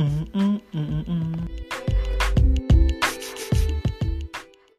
mm, mm, mm, mm.